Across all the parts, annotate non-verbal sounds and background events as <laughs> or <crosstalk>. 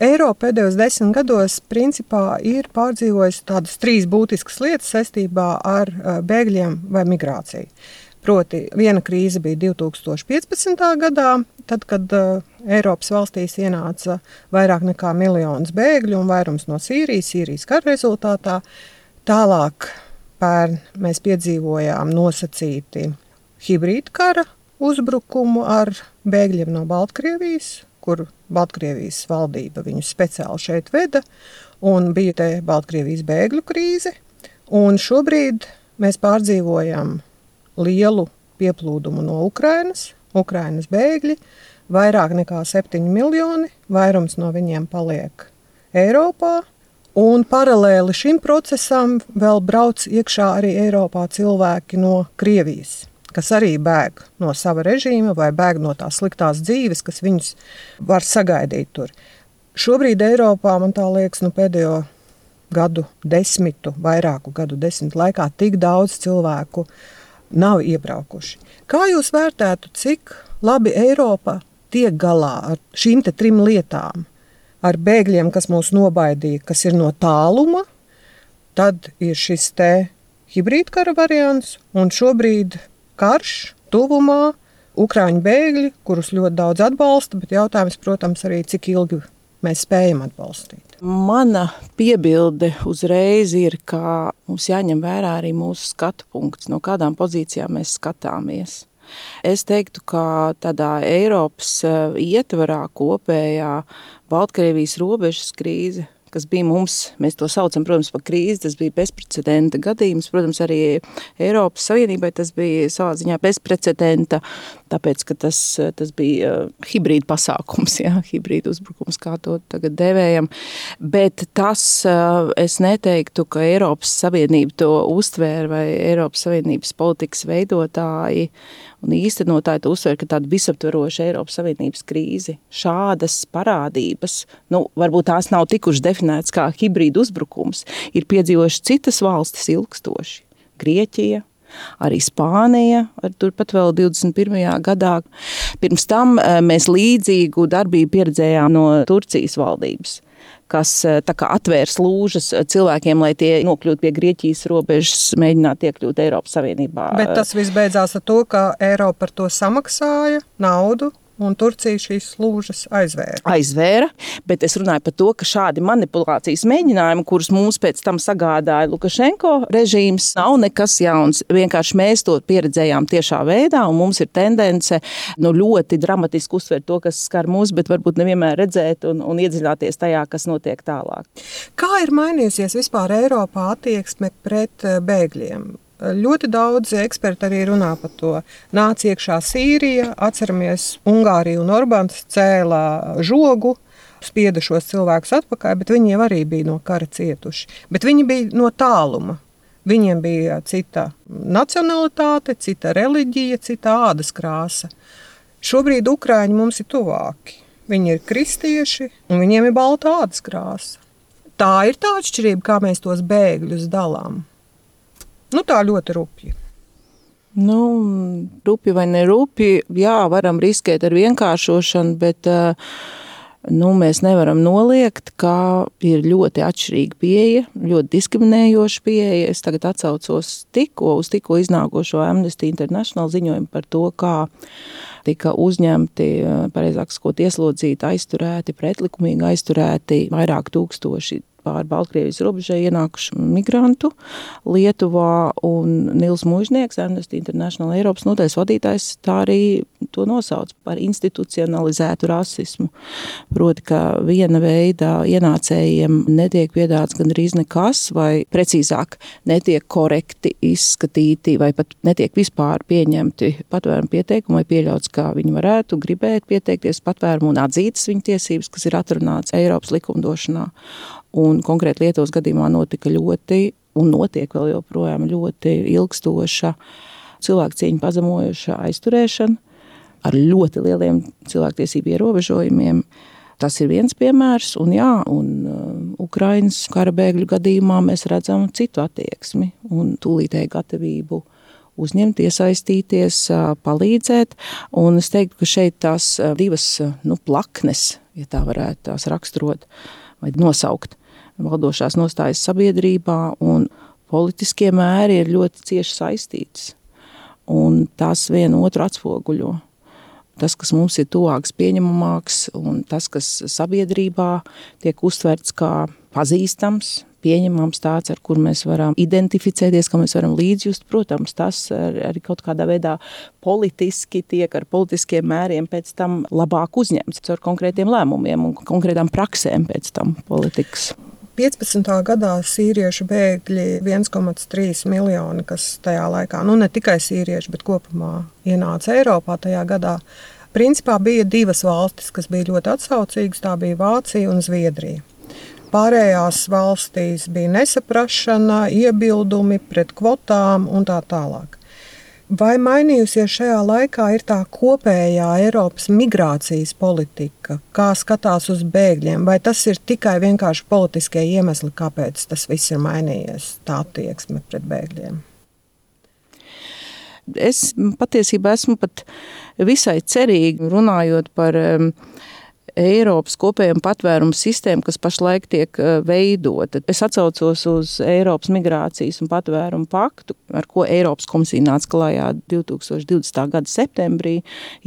Eiropa pēdējos desmit gados principā ir pārdzīvojusi tādas trīs būtiskas lietas saistībā ar bēgļiem vai migrāciju. Proti, viena krīze bija 2015. gadā, tad, kad uh, Eiropas valstīs ienāca vairāk nekā miljons bēgļu un vairums no Sīrijas, Sīrijas kara rezultātā. Tālāk pērn mēs piedzīvojām nosacīti hibrīda kara uzbrukumu ar bēgļiem no Baltkrievijas, kur Baltkrievijas valdība viņus speciāli šeit veda, un bija te Baltkrievijas bēgļu krīze. Šobrīd mēs pārdzīvojam lielu pieplūdumu no Ukrainas, Ukrainas bēgļi, vairāk nekā 7 miljoni, vairums no viņiem paliek Eiropā. Un paralēli šim procesam vēl brauc iekšā arī Eiropā cilvēki no Krievijas, kas arī bēg no sava režīma vai bēg no tās sliktās dzīves, kas viņus var sagaidīt tur. Šobrīd Eiropā, man tā liekas, nu, pēdējo gadu desmitu, vairāku gadu desmitu laikā tik daudz cilvēku nav iebraukuši. Kā jūs vērtētu, cik labi Eiropa tiek galā ar šīm trim lietām? Ar bēgļiem, kas mūs nobaidīja, kas ir no tāluma, tad ir šis te hibrīdkara variants, un šobrīd karš tuvumā, Ukrāņu bēgļi, kurus ļoti daudz atbalsta, bet jautājums, protams, arī cik ilgi mēs spējam atbalstīt. Mana piebilde uzreiz ir, ka mums jāņem vērā arī mūsu skatu punkts, no kādām pozīcijām mēs skatāmies. Es teiktu, ka tādā Eiropas eh, ietvarā kopējā Baltkrievijas robežas krīze kas bija mums, mēs to saucam, protams, par krīzi, tas bija bezprecedenta gadījums. Protams, arī Eiropas Savienībai tas bija savā ziņā bezprecedenta, tāpēc, ka tas, tas bija uh, hibrīda pasākums, jā, <laughs> hibrīda uzbrukums, kā to tagad devējam. Bet tas, uh, es neteiktu, ka Eiropas Savienība to uztvēra vai Eiropas Savienības politikas veidotāji un īstenotāji to uztver, ka tāda visaptveroša Eiropas Savienības krīze, šādas parādības, nu, varbūt tās nav tikuši definētas kā hibrīda uzbrukums, ir piedzīvojuši citas valstis ilgstoši. Grieķija, arī Spānija, ar turpat vēl 21. gadā. Pirms tam eh, mēs līdzīgu darbību pieredzējām no Turcijas valdības kas eh, atvērs lūžas eh, cilvēkiem, lai tie nokļūtu pie Grieķijas robežas, mēģinātu iekļūt Eiropas Savienībā. Bet tas viss beidzās ar to, ka Eiropa par to samaksāja naudu un Turcija šīs slūžas aizvēra. Aizvēra, bet es runāju par to, ka šādi manipulācijas mēģinājumi, kurus mums pēc tam sagādāja Lukašenko režīms, nav nekas jauns. Vienkārši mēs to pieredzējām tiešā veidā, un mums ir tendence nu, ļoti dramatiski uztvert to, kas skar mūs, bet varbūt nevienmēr redzēt un, un iedziļināties tajā, kas notiek tālāk. Kā ir mainījusies vispār Eiropā attieksme pret eh, bēgļiem? Ļoti daudz eksperti arī runā par to. Nāca iekšā Sīrija, atceramies, Ungārija un Orbāns cēlā žogu spieda šos cilvēkus atpakaļ, bet viņi jau arī bija no kara cietuši. Bet viņi bija no tāluma. Viņiem bija cita nacionalitāte, cita reliģija, cita ādas krāsa. Šobrīd Ukrāņi mums ir tuvāki. Viņi ir kristieši un viņiem ir balta ādas krāsa. Tā ir tā atšķirība, kā mēs tos bēgļus dalām. Nu, tā ļoti rupji. Nu, rupi vai ne rupi, jā, varam riskēt ar vienkāršošanu, bet uh, nu, mēs nevaram noliegt, ka ir ļoti atšķirīga pieeja, ļoti diskriminējoša pieeja. Es tagad atcaucos tikko uz tikko iznākošo Amnesty International ziņojumu par to, kā tika uzņemti, uh, pareizāk sakot, ieslodzīti, aizturēti, pretlikumīgi aizturēti vairāk tūkstoši pāri Baltkrievijas robežai ienākušu migrantu Lietuvā, un Nils Mužnieks, Amnesty International Eiropas notais vadītājs, tā arī to nosauc par institucionalizētu rasismu. Proti, ka viena veida ienācējiem netiek piedāts gandrīz nekas, vai precīzāk netiek korekti izskatīti, vai pat netiek vispār pieņemti patvērumu pieteikumi, vai pieļauts, kā viņi varētu gribēt pieteikties patvērumu un atzītas viņu tiesības, kas ir atrunāts Eiropas likumdošanā. Un konkrēti Lietuvas gadījumā notika ļoti, un notiek vēl joprojām ļoti ilgstoša cilvēku cieņu pazemojoša aizturēšana ar ļoti lieliem cilvēktiesību ierobežojumiem. Tas ir viens piemērs, un, jā, un uh, Ukraiņas kara bēgļu gadījumā mēs redzam citu attieksmi un tūlītēju gatavību uzņemt, iesaistīties, uh, palīdzēt. Un es teiktu, ka šeit tās uh, divas nu, plaknes ja tā varētu tās raksturot vai nosaukt valdošās nostājas sabiedrībā, un politiskie mēri ir ļoti cieši saistītas. Un tās viena otru atspoguļo. Tas, kas mums ir tuvāks, pieņemamāks, un tas, kas sabiedrībā tiek uztverts kā pazīstams, pieņemams, tāds, ar kur mēs varam identificēties, ka mēs varam līdzjust. Protams, tas arī kaut kādā veidā politiski tiek ar politiskiem mēriem pēc tam labāk uzņemts caur konkrētiem lēmumiem un konkrētām praksēm pēc tam politikas. 15. gadā sīriešu bēgļi 1,3 miljoni, kas tajā laikā, nu ne tikai sīrieši, bet kopumā ienāca Eiropā tajā gadā. Principā bija divas valstis, kas bija ļoti atsaucīgas. Tā bija Vācija un Zviedrija. Pārējās valstīs bija nesaprašana, iebildumi pret kvotām un tā tālāk. Vai mainījusies šajā laikā ir tā kopējā Eiropas migrācijas politika, kā skatās uz bēgļiem, vai tas ir tikai vienkārši politiskie iemesli, kāpēc tas viss ir mainījies, tā attieksme pret bēgļiem? Es patiesībā esmu pat visai cerīgi runājot par um, Eiropas kopējuma patvērumu sistēmu, kas pašlaik tiek eh, veidota. Es atcaucos uz Eiropas migrācijas un patvērumu paktu, ar ko Eiropas komisija nāca klajā 2020. gada septembrī,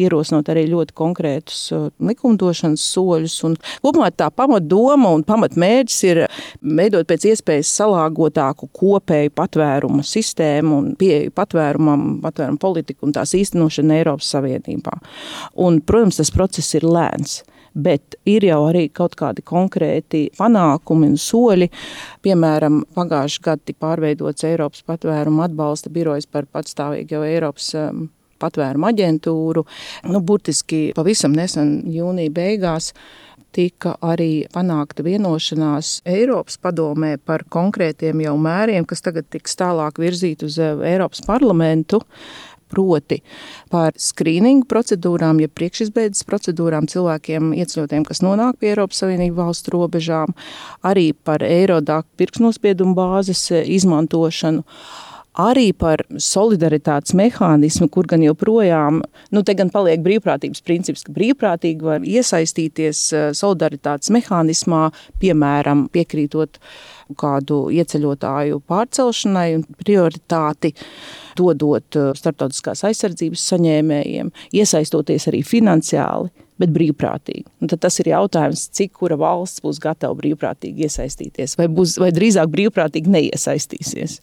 ierosinot arī ļoti konkrētus eh, likumdošanas soļus. Un kopumā tā pamatdoma un pamatmērķis ir veidot pēc iespējas salāgotāku kopēju patvērumu sistēmu un pieeju patvērumam, patvērumu politiku un tās īstenošanu Eiropas Savienībā. Un, protams, tas process ir lēns bet ir jau arī kaut kādi konkrēti panākumi un soļi. Piemēram, pagājušajā gadā tika pārveidots Eiropas patvērumu atbalsta birojs par patstāvīgu Eiropas um, patvērumu aģentūru. Nu, burtiski pavisam nesen jūnija beigās tika arī panākta vienošanās Eiropas padomē par konkrētiem jau mēriem, kas tagad tiks tālāk virzīti uz uh, Eiropas parlamentu proti par skrīningu procedūrām, ja priekšizbeidzas procedūrām cilvēkiem ieceļotiem, kas nonāk pie Eiropas Savienību valstu robežām, arī par Eirodak pirksnospiedumu bāzes e, izmantošanu arī par solidaritātes mehānismu, kur gan joprojām, nu, te gan paliek brīvprātības princips, ka brīvprātīgi var iesaistīties e, solidaritātes mehānismā, piemēram, piekrītot kādu ieceļotāju pārcelšanai un prioritāti dodot uh, starptautiskās aizsardzības saņēmējiem, iesaistoties arī finansiāli bet brīvprātīgi. Un tad tas ir jautājums, cik kura valsts būs gatava brīvprātīgi iesaistīties, vai, būs, vai drīzāk brīvprātīgi neiesaistīsies.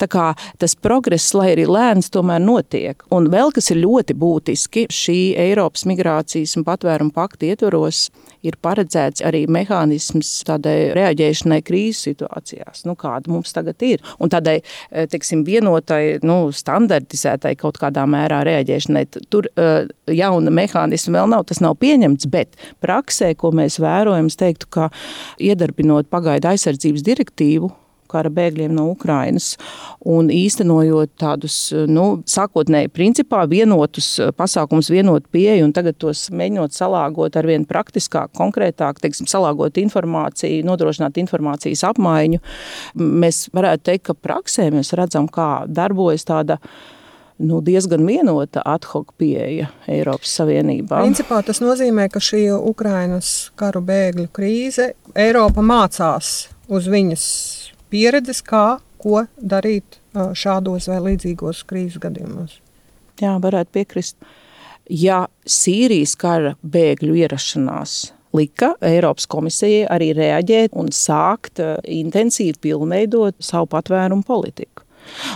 Tā kā tas progress, lai arī lēns, tomēr notiek. Un vēl kas ir ļoti būtiski, šī Eiropas migrācijas un patvērumu pakta ietvaros ir paredzēts arī mehānisms tādai reaģēšanai krīzes situācijās, nu, kāda mums tagad ir. Un tādai, eh, teiksim, vienotai, nu, standartizētai kaut kādā mērā reaģēšanai. Tur uh, jauna mehānisma vēl nav, tas nav pieņemts, bet praksē, ko mēs vērojam, es teiktu, ka iedarbinot pagaidu aizsardzības direktīvu, kara bēgļiem no Ukrainas. Un īstenojot tādus, nu, sākotnēji principā vienotus pasākumus, vienotu pieeju, un tagad tos mēģinot salāgot ar vien praktiskāk, konkrētāk, teiksim, salāgot informāciju, nodrošināt informācijas apmaiņu, mēs varētu teikt, ka praksē mēs redzam, kā darbojas tāda nu, diezgan vienota ad hoc pieeja Eiropas Savienībā. Principā tas nozīmē, ka šī Ukrainas karu bēgļu krīze Eiropa mācās uz viņas pieredzes, kā ko darīt šādos vai līdzīgos krīzes gadījumos. Jā, varētu piekrist. Ja Sīrijas kara bēgļu ierašanās lika Eiropas komisijai arī reaģēt un sākt intensīvi pilnveidot savu patvērumu politiku.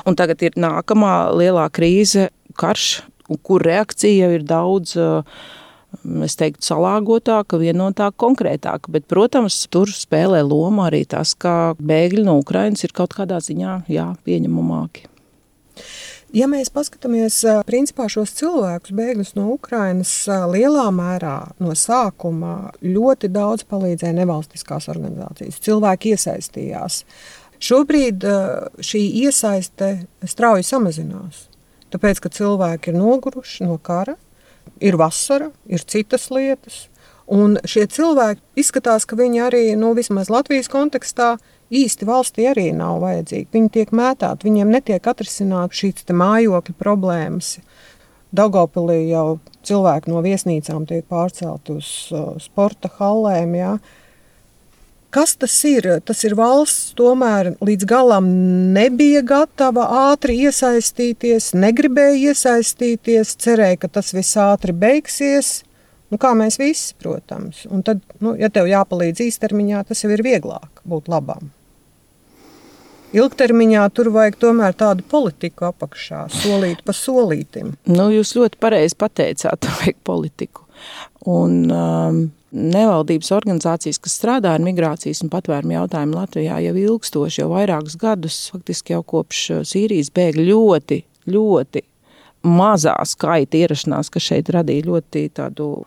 Un tagad ir nākamā lielā krīze, karš, kur reakcija ir daudz uh, es teiktu, salāgotāka, vienotāka, konkrētāka. Bet, protams, tur spēlē lomu arī tas, ka bēgļi no Ukrainas ir kaut kādā ziņā jā, pieņemamāki. Ja mēs paskatāmies principā, šos cilvēkus, bēgļus no Ukrainas, lielā mērā no sākuma ļoti daudz palīdzēja nevalstiskās organizācijas. Cilvēki iesaistījās. Šobrīd šī iesaiste strauji samazinās. Tāpēc, ka cilvēki ir noguruši no kara, ir vasara, ir citas lietas. Un šie cilvēki izskatās, ka viņi arī, nu, vismaz Latvijas kontekstā, īsti valstī arī nav vajadzīgi. Viņi tiek mētāti, viņiem netiek atrisināt šīs mājokļa problēmas. Daugopilī jau cilvēki no viesnīcām tiek pārcelti uz uh, sporta hallēm. Jā. Kas tas ir? Tas ir valsts, tomēr līdz galam nebija gatava ātri iesaistīties, negribēja iesaistīties, cerēja, ka tas viss ātri beigsies. Nu, kā mēs visi, protams. Un tad, nu, ja tev jāpalīdz īstermiņā, tas jau ir vieglāk būt labam. Ilgtermiņā tur vajag tomēr tādu politiku apakšā, solīt pa solītim. Nu, jūs ļoti pareizi pateicāt, <laughs> vajag politiku. Un, um, Nevaldības organizācijas, kas strādā ar migrācijas un patvērumu jautājumu Latvijā jau ilgstoši, jau vairākus gadus, faktiski jau kopš uh, Sīrijas bēgļu ļoti, ļoti mazā skaita ierašanās, kas šeit radīja ļoti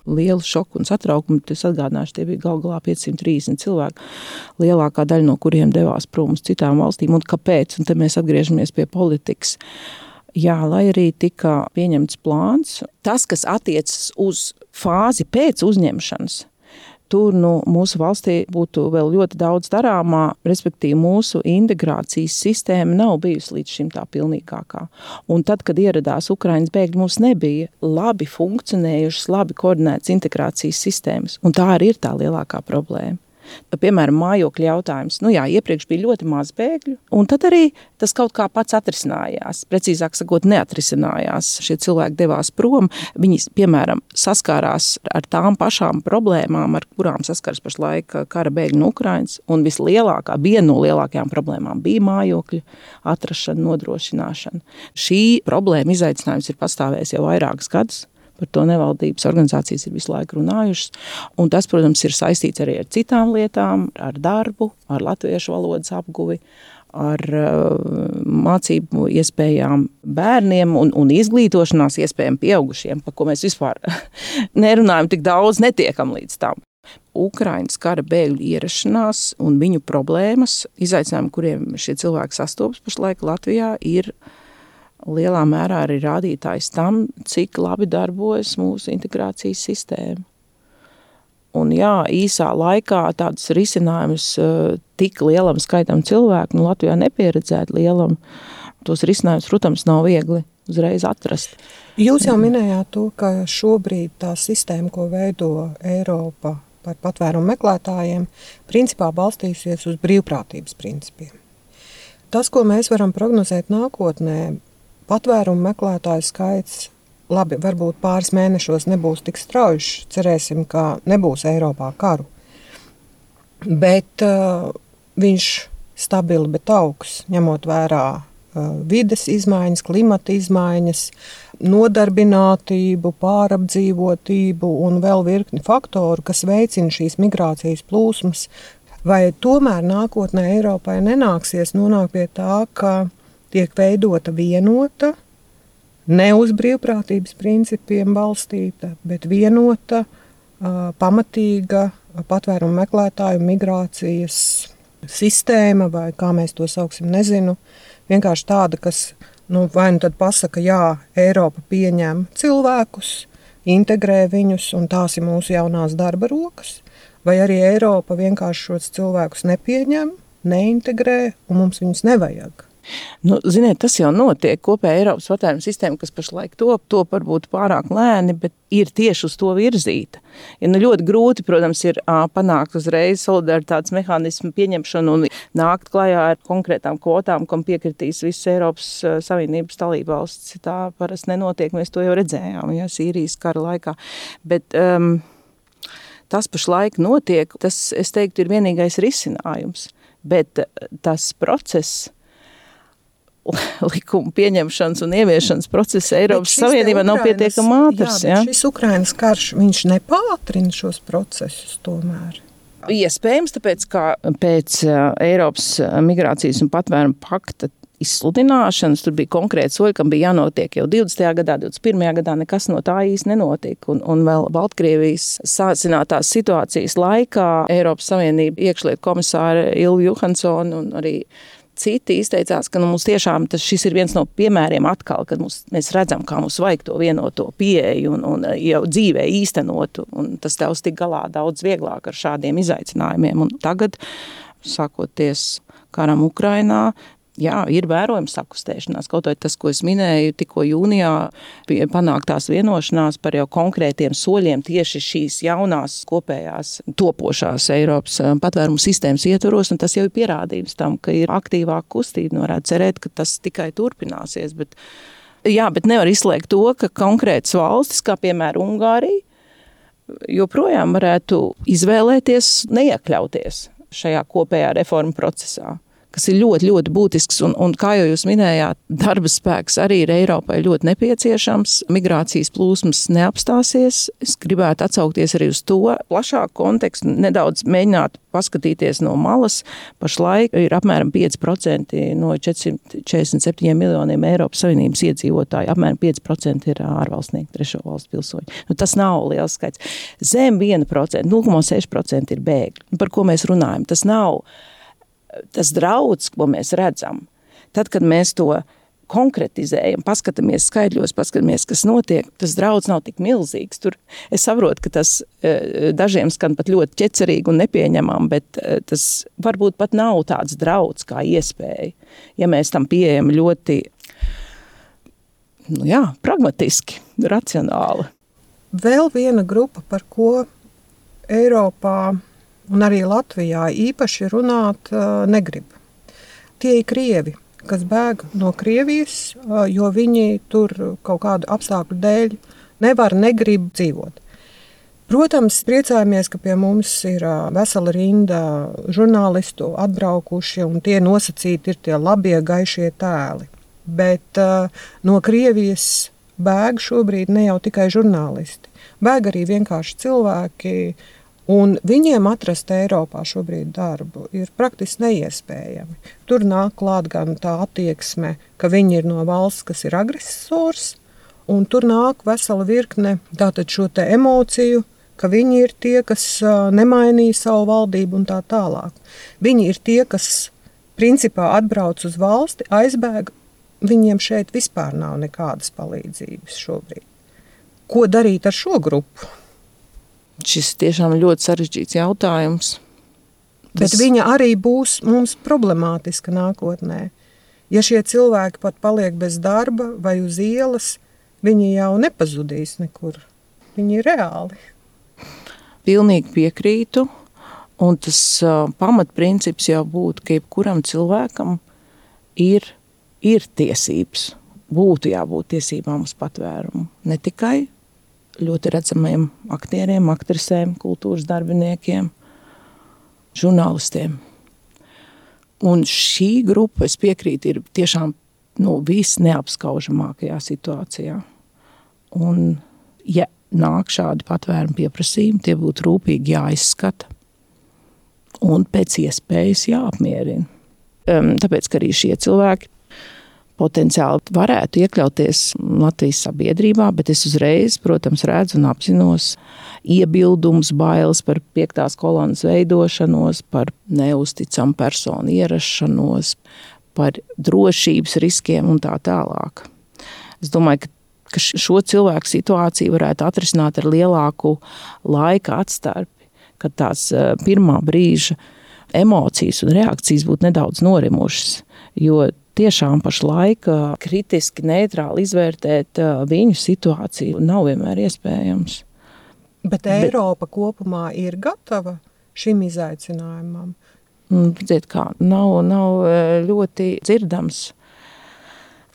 lielu šoku un satraukumu. Es atgādināšu, tie bija galu galā 530 cilvēki, lielākā daļa no kuriem devās prom uz citām valstīm. Un kāpēc? Un te mēs atgriežamies pie politikas. Jā, lai arī tika pieņemts plāns, tas, kas attiecas uz fāzi pēc uzņemšanas, tur nu, mūsu valstī būtu vēl ļoti daudz darāmā, respektīvi mūsu integrācijas sistēma nav bijusi līdz šim tā pilnīgākā. Un tad, kad ieradās Ukraiņas bēgļi, mums nebija labi funkcionējušas, labi koordinētas integrācijas sistēmas, un tā arī ir tā lielākā problēma. Piemēram, mājokļu jautājums. Nu, jā, iepriekš bija ļoti maz bēgļu, un tad arī tas kaut kā pats atrisinājās. Precīzāk sakot, neatrisinājās. Šie cilvēki devās prom. Viņi, piemēram, saskārās ar tām pašām problēmām, ar kurām saskars pašlaik kara bēgļi no Ukrainas. Un vislielākā, viena no lielākajām problēmām bija mājokļu atrašana, nodrošināšana. Šī problēma izaicinājums ir pastāvējis jau vairākus gadus. Par to nevaldības organizācijas ir visu laiku runājušas. Un tas, protams, ir saistīts arī ar citām lietām, ar darbu, ar latviešu valodas apguvi, ar uh, mācību iespējām bērniem un, un izglītošanās iespējām pieaugušiem, par ko mēs vispār <laughs> nerunājam tik daudz, netiekam līdz tam. Ukraiņas kara bēgļu ierašanās un viņu problēmas, izaicinājumi, kuriem šie cilvēki sastopas pašlaik Latvijā, ir lielā mērā arī rādītājs tam, cik labi darbojas mūsu integrācijas sistēma. Un jā, īsā laikā tādus risinājumus uh, tik lielam skaitam cilvēku, nu Latvijā nepieredzēt lielam, tos risinājumus, protams, nav viegli uzreiz atrast. Jūs jau minējāt to, ka šobrīd tā sistēma, ko veido Eiropa par patvērumu meklētājiem, principā balstīsies uz brīvprātības principiem. Tas, ko mēs varam prognozēt nākotnē, patvērumu meklētāju skaits. Labi, varbūt pāris mēnešos nebūs tik strauji. Cerēsim, ka nebūs Eiropā karu. Bet uh, viņš stabili, bet augsts, ņemot vērā uh, vides izmaiņas, klimata izmaiņas, nodarbinātību, pārapdzīvotību un vēl virkni faktoru, kas veicina šīs migrācijas plūsmas. Vai tomēr nākotnē Eiropai nenāksies nonākt pie tā, ka tiek veidota vienota, ne uz brīvprātības principiem balstīta, bet vienota, pamatīga patvērumu meklētāju migrācijas sistēma, vai kā mēs to sauksim, nezinu. Vienkārši tāda, kas nu, vai nu tad pasaka, jā, Eiropa pieņem cilvēkus, integrē viņus, un tās ir mūsu jaunās darba rokas, vai arī Eiropa vienkārši šos cilvēkus nepieņem, neintegrē, un mums viņus nevajag. Nu, ziniet, tas jau notiek. Kopējā Eiropas patēriņa sistēma, kas pašlaik top, top varbūt pārāk lēni, bet ir tieši uz to virzīta. Ja nu ļoti grūti, protams, ir panākt uzreiz solidaritātes mehānismu pieņemšanu un nākt klajā ar konkrētām kvotām, kam piekritīs visas Eiropas Savienības dalībvalsts. Tā parasti nenotiek, mēs to jau redzējām, ja Sīrijas kara laikā. Bet, um, tas pašlaik notiek, tas, es teiktu, ir vienīgais risinājums. Bet tas process, likuma pieņemšanas un ieviešanas procesa Eiropas Savienībā nav pietiekami ātrs. Jā, ja? Šis Ukrainas karš, viņš nepātrina šos procesus tomēr. Iespējams, tāpēc, ka pēc Eiropas migrācijas un patvērumu pakta izsludināšanas, tur bija konkrēti soļi, kam bija jānotiek jau 20. gadā, 21. gadā, nekas no tā īsti nenotika. Un, un vēl Baltkrievijas sācinātās situācijas laikā Eiropas Savienība iekšlietu komisāra Ilva Johansona un arī citi izteicās, ka nu, mums tiešām tas ir viens no piemēriem atkal, kad mums, mēs redzam, kā mums vajag to vienoto pieeju un, un jau dzīvē īstenot. Tas tev tik galā daudz vieglāk ar šādiem izaicinājumiem. Un tagad, sākoties karam Ukrainā, Jā, ir vērojama sakustēšanās. Kaut arī tas, ko es minēju, tikko jūnijā panāktās vienošanās par jau konkrētiem soļiem tieši šīs jaunās, kopējās, topošās Eiropas eh, patvērumu sistēmas ietvaros. Tas jau ir pierādījums tam, ka ir aktīvāka kustība. Nu, varētu cerēt, ka tas tikai turpināsies. Bet, jā, bet nevar izslēgt to, ka konkrētas valstis, kā piemēram Ungārija, joprojām varētu izvēlēties neiekļauties šajā kopējā reformu procesā kas ir ļoti, ļoti būtisks. Un, un kā jau jūs minējāt, darba spēks arī ir Eiropai ļoti nepieciešams. Migrācijas plūsmas neapstāsies. Es gribētu atsaukties arī uz to plašāku kontekstu, nedaudz mēģināt paskatīties no malas. Pašlaik ir apmēram 5% no 447 miljoniem Eiropas Savienības iedzīvotāju. Apmēram 5% ir ārvalstnieki, trešo valstu pilsoņi. Nu, tas nav liels skaits. Zem 1%, 0,6% ir bēgļi. Par ko mēs runājam? Tas nav tas draudz, ko mēs redzam, tad, kad mēs to konkretizējam, paskatāmies skaidļos, paskatāmies, kas notiek, tas draudz nav tik milzīgs. Tur es saprotu, ka tas e, dažiem skan pat ļoti ķecerīgi un nepieņemam, bet e, tas varbūt pat nav tāds draudz kā iespēja, ja mēs tam pieejam ļoti, nu jā, pragmatiski, racionāli. Vēl viena grupa, par ko Eiropā un arī Latvijā īpaši runāt negrib. Tie ir krievi, kas bēg no Krievijas, jo viņi tur kaut kādu apstākļu dēļ nevar, negrib dzīvot. Protams, priecājamies, ka pie mums ir vesela rinda žurnālistu atbraukuši, un tie nosacīti ir tie labie, gaišie tēli. Bet uh, no Krievijas bēg šobrīd ne jau tikai žurnālisti, bēg arī vienkārši cilvēki, uh, Un viņiem atrast Eiropā šobrīd darbu ir praktiski neiespējami. Tur nāk klāt gan tā attieksme, ka viņi ir no valsts, kas ir agresors, un tur nāk vesela virkne šo emociju, ka viņi ir tie, kas nemainīja savu valdību un tā tālāk. Viņi ir tie, kas principā atbrauc uz valsti, aizbēg. Viņiem šeit vispār nav nekādas palīdzības šobrīd. Ko darīt ar šo grupu? Šis tiešām ļoti sarežģīts jautājums. Bet es... viņa arī būs mums problemātiska nākotnē. Ja šie cilvēki pat paliek bez darba vai uz ielas, viņi jau nepazudīs nekur. Viņi ir reāli. Pilnīgi piekrītu. Un tas uh, pamatprincips jau būtu, ka jebkuram cilvēkam ir, ir tiesības, būtu jābūt tiesībām uz patvērumu. Ne tikai ļoti redzamiem aktieriem, aktrisēm, kultūras darbiniekiem, žurnālistiem. Un šī grupa, es piekrītu, ir tiešām nu, visneapskaužamākajā situācijā. Un, ja nāk šādi patvērumu pieprasījumi, tie būtu rūpīgi jāizskata un pēc iespējas jāapmierina. Um, tāpēc, ka arī šie cilvēki potenciāli varētu iekļauties Latvijas sabiedrībā, bet es uzreiz, protams, redzu un apzinos iebildumus, bailes par piektās kolonas veidošanos, par neusticamu personu ierašanos, par drošības riskiem un tā tālāk. Es domāju, ka ka šo cilvēku situāciju varētu atrisināt ar lielāku laika atstarpi, kad tās pirmā brīža emocijas un reakcijas būtu nedaudz norimušas. Jo tiešām pašlaik kritiski, neitrāli izvērtēt viņu situāciju nav vienmēr iespējams. Bet Eiropa Bet, kopumā ir gatava šim izaicinājumam. Redziet, kā nav, nav ļoti dzirdams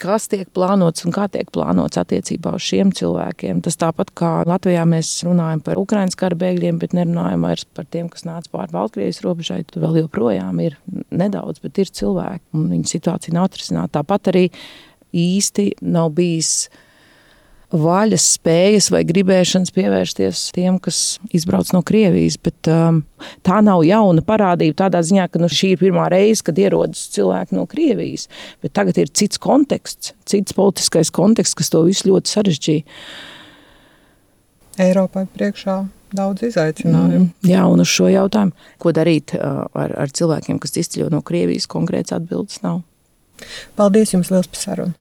kas tiek plānots un kā tiek plānots attiecībā uz šiem cilvēkiem. Tas tāpat kā Latvijā mēs runājam par Ukraiņas kara bēgļiem, bet nerunājam vairs par tiem, kas nāca pāri Baltkrievijas robežai. Tur vēl joprojām ir nedaudz, bet ir cilvēki, un viņu situācija nav atrisināta. Tāpat arī īsti nav bijis vaļas, spējas vai gribēšanas pievērsties tiem, kas izbrauc no Krievijas. Bet, um, tā nav jauna parādība tādā ziņā, ka nu, šī ir pirmā reize, kad ierodas cilvēki no Krievijas. Bet tagad ir cits konteksts, cits politiskais konteksts, kas to visu ļoti sarežģīja. Eiropai priekšā daudz izaicinājumu. Mm, jā, un uz šo jautājumu, ko darīt uh, ar, ar cilvēkiem, kas izceļo no Krievijas, konkrēts atbildes nav. Paldies jums liels par sarunu!